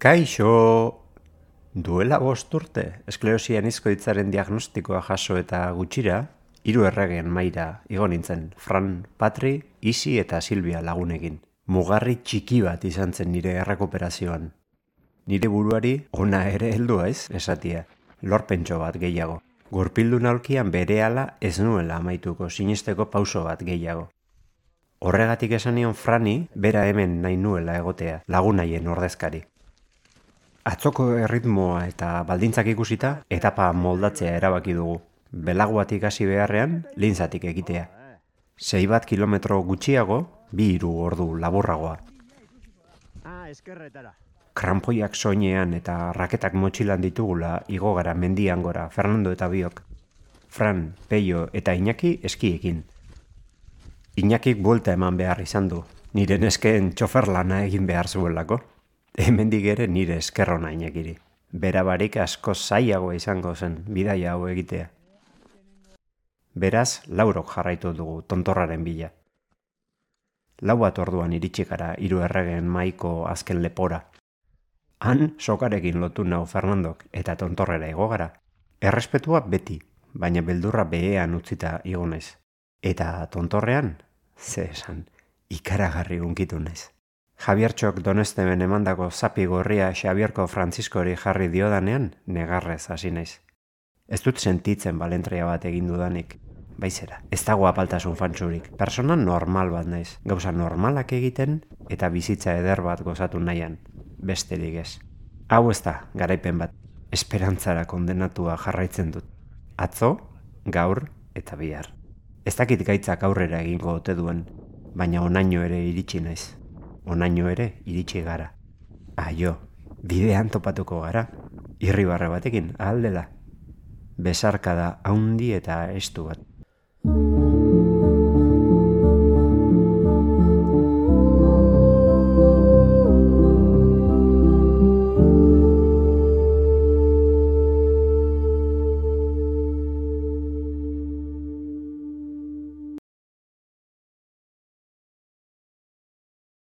Kaixo! Duela bost urte, esklerosian izkoitzaren diagnostikoa jaso eta gutxira, hiru erregen maira igo nintzen, Fran, Patri, Isi eta Silvia lagunekin. Mugarri txiki bat izan zen nire errekuperazioan. Nire buruari ona ere heldua ez, esatia, lorpentso bat gehiago. Gurpildu naulkian bere ala ez nuela amaituko, sinisteko pauso bat gehiago. Horregatik esan nion Frani, bera hemen nahi nuela egotea, lagunaien ordezkari. Atzoko erritmoa eta baldintzak ikusita, etapa moldatzea erabaki dugu. Belaguatik hasi beharrean, lintzatik egitea. Sei bat kilometro gutxiago, bi hiru ordu laburragoa. Ah, eskerretara. Krampoiak soinean eta raketak motxilan ditugula igo gara mendian gora Fernando eta biok. Fran, Peio eta Iñaki eskiekin. Iñakik buelta eman behar izan du, nire nesken txofer lana egin behar zuelako hemendik ere nire eskerro nainekiri. Bera barik asko zaiago izango zen bidaia hau egitea. Beraz, laurok jarraitu dugu tontorraren bila. Lau bat orduan iritsi gara hiru erregen maiko azken lepora. Han, sokarekin lotu nau Fernandok eta tontorrera igo gara. Errespetua beti, baina beldurra behean utzita igonez. Eta tontorrean, ze esan, ikaragarri unkitu nez. Javiertxok donestemen emandako zapi gorria Xabierko Frantziskori jarri diodanean, negarrez hasi naiz. Ez dut sentitzen balentria bat egin dudanik, baizera. Ez dago apaltasun fantsurik. Persona normal bat naiz. Gauza normalak egiten eta bizitza eder bat gozatu nahian. Besterik ez. Hau ez da, garaipen bat. Esperantzara kondenatua jarraitzen dut. Atzo, gaur eta bihar. Ez dakit gaitzak aurrera egingo ote duen, baina onaino ere iritsi naiz onaino ere iritsi gara. Aio, bidean topatuko gara, irribarra batekin, aldela. Besarka da haundi eta estu bat.